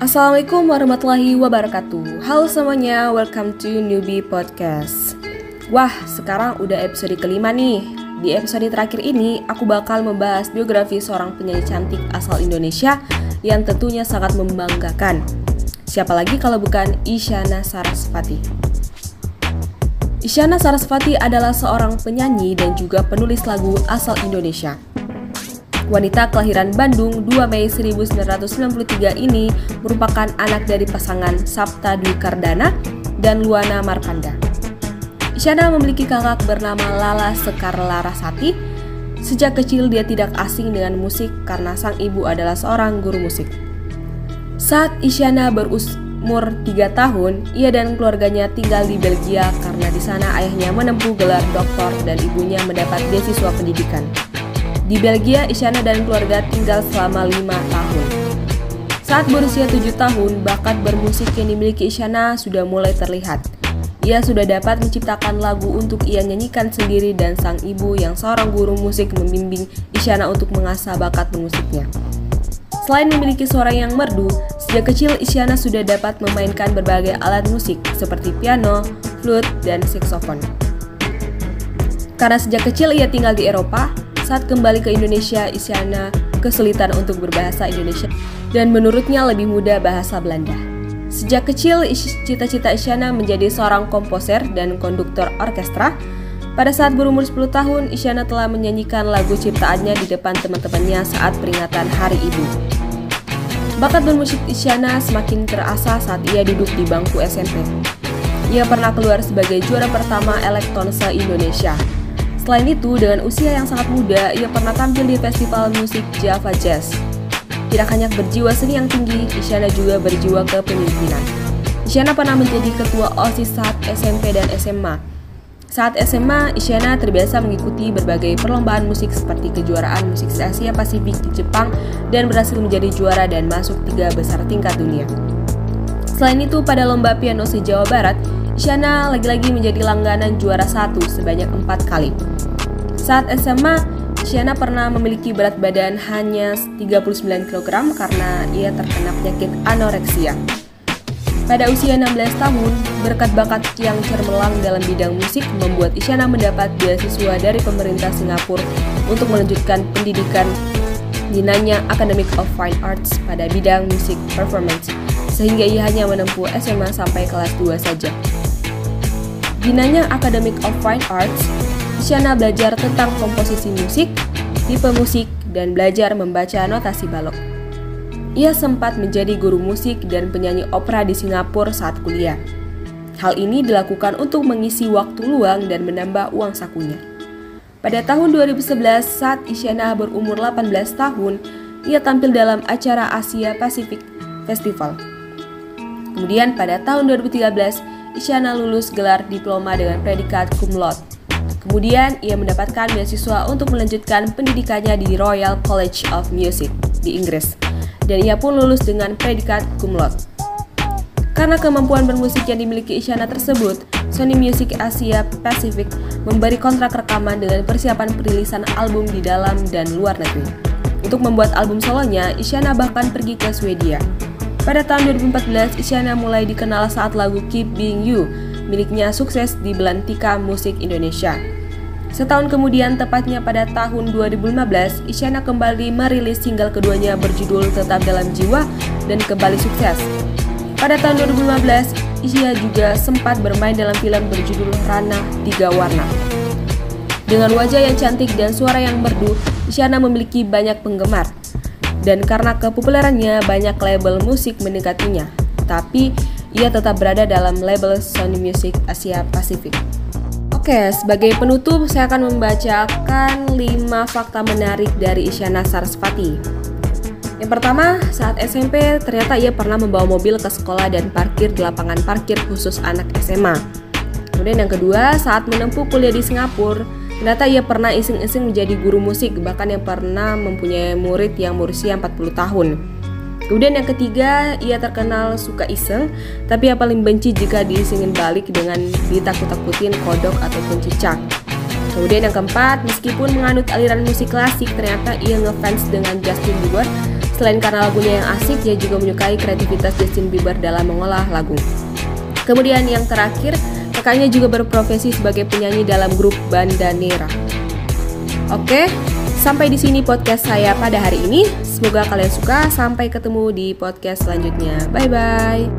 Assalamualaikum warahmatullahi wabarakatuh. Halo semuanya, welcome to Newbie Podcast. Wah, sekarang udah episode kelima nih. Di episode terakhir ini, aku bakal membahas biografi seorang penyanyi cantik asal Indonesia Yang tentunya sangat membanggakan. Siapa lagi kalau bukan Isyana Sarasvati? Isyana Sarasvati adalah seorang penyanyi dan juga penulis lagu asal Indonesia Wanita kelahiran Bandung 2 Mei 1993 ini merupakan anak dari pasangan Sabta Dwi Kardana dan Luana Marpanda. Isyana memiliki kakak bernama Lala Sekar Larasati. Sejak kecil dia tidak asing dengan musik karena sang ibu adalah seorang guru musik. Saat Isyana berumur 3 tahun, ia dan keluarganya tinggal di Belgia karena di sana ayahnya menempuh gelar doktor dan ibunya mendapat beasiswa pendidikan. Di Belgia, Isyana dan keluarga tinggal selama lima tahun. Saat berusia tujuh tahun, bakat bermusik yang dimiliki Isyana sudah mulai terlihat. Ia sudah dapat menciptakan lagu untuk ia nyanyikan sendiri dan sang ibu yang seorang guru musik membimbing Isyana untuk mengasah bakat bermusiknya. Selain memiliki suara yang merdu, sejak kecil Isyana sudah dapat memainkan berbagai alat musik seperti piano, flute, dan saxophone. Karena sejak kecil ia tinggal di Eropa, saat kembali ke Indonesia, Isyana kesulitan untuk berbahasa Indonesia dan menurutnya lebih mudah bahasa Belanda. Sejak kecil, cita-cita Isyana menjadi seorang komposer dan konduktor orkestra. Pada saat berumur 10 tahun, Isyana telah menyanyikan lagu ciptaannya di depan teman-temannya saat peringatan Hari Ibu. Bakat bermusik Isyana semakin terasa saat ia duduk di bangku SMP. Ia pernah keluar sebagai juara pertama Elektonse Indonesia Selain itu, dengan usia yang sangat muda, ia pernah tampil di festival musik Java Jazz. Tidak hanya berjiwa seni yang tinggi, Isyana juga berjiwa kepemimpinan. Isyana pernah menjadi ketua OSIS saat SMP dan SMA. Saat SMA, Isyana terbiasa mengikuti berbagai perlombaan musik seperti kejuaraan musik Asia Pasifik di Jepang dan berhasil menjadi juara dan masuk tiga besar tingkat dunia. Selain itu, pada lomba piano se-Jawa Barat, Isyana lagi-lagi menjadi langganan juara satu sebanyak empat kali. Saat SMA, Isyana pernah memiliki berat badan hanya 39 kg karena ia terkena penyakit anoreksia. Pada usia 16 tahun, berkat bakat yang cermelang dalam bidang musik membuat Isyana mendapat beasiswa dari pemerintah Singapura untuk melanjutkan pendidikan di Nanya Academic of Fine Arts pada bidang musik performance, sehingga ia hanya menempuh SMA sampai kelas 2 saja. Ginanya Academic of Fine Arts, Isyana belajar tentang komposisi musik, tipe musik, dan belajar membaca notasi balok. Ia sempat menjadi guru musik dan penyanyi opera di Singapura saat kuliah. Hal ini dilakukan untuk mengisi waktu luang dan menambah uang sakunya. Pada tahun 2011, saat Isyana berumur 18 tahun, ia tampil dalam acara Asia Pacific Festival. Kemudian pada tahun 2013, Isyana lulus gelar diploma dengan predikat cum laude. Kemudian, ia mendapatkan beasiswa untuk melanjutkan pendidikannya di Royal College of Music di Inggris. Dan ia pun lulus dengan predikat cum laude. Karena kemampuan bermusik yang dimiliki Isyana tersebut, Sony Music Asia Pacific memberi kontrak rekaman dengan persiapan perilisan album di dalam dan luar negeri. Untuk membuat album solonya, Isyana bahkan pergi ke Swedia. Pada tahun 2014, Isyana mulai dikenal saat lagu Keep Being You miliknya sukses di Belantika Musik Indonesia. Setahun kemudian, tepatnya pada tahun 2015, Isyana kembali merilis single keduanya berjudul Tetap Dalam Jiwa dan kembali sukses. Pada tahun 2015, Isyana juga sempat bermain dalam film berjudul Rana Tiga Warna. Dengan wajah yang cantik dan suara yang merdu, Isyana memiliki banyak penggemar dan karena kepopulerannya banyak label musik mendekatinya. Tapi ia tetap berada dalam label Sony Music Asia Pasifik. Oke, sebagai penutup saya akan membacakan 5 fakta menarik dari Isyana Sarasvati. Yang pertama, saat SMP ternyata ia pernah membawa mobil ke sekolah dan parkir di lapangan parkir khusus anak SMA. Kemudian yang kedua, saat menempuh kuliah di Singapura, Ternyata ia pernah iseng-iseng menjadi guru musik, bahkan yang pernah mempunyai murid yang berusia 40 tahun. Kemudian yang ketiga, ia terkenal suka iseng, tapi yang paling benci jika diisengin balik dengan ditakut-takutin kodok ataupun cicak. Kemudian yang keempat, meskipun menganut aliran musik klasik, ternyata ia ngefans dengan Justin Bieber. Selain karena lagunya yang asik, dia juga menyukai kreativitas Justin Bieber dalam mengolah lagu. Kemudian yang terakhir, kakaknya juga berprofesi sebagai penyanyi dalam grup Bandanera. Oke, sampai di sini podcast saya pada hari ini. Semoga kalian suka. Sampai ketemu di podcast selanjutnya. Bye bye.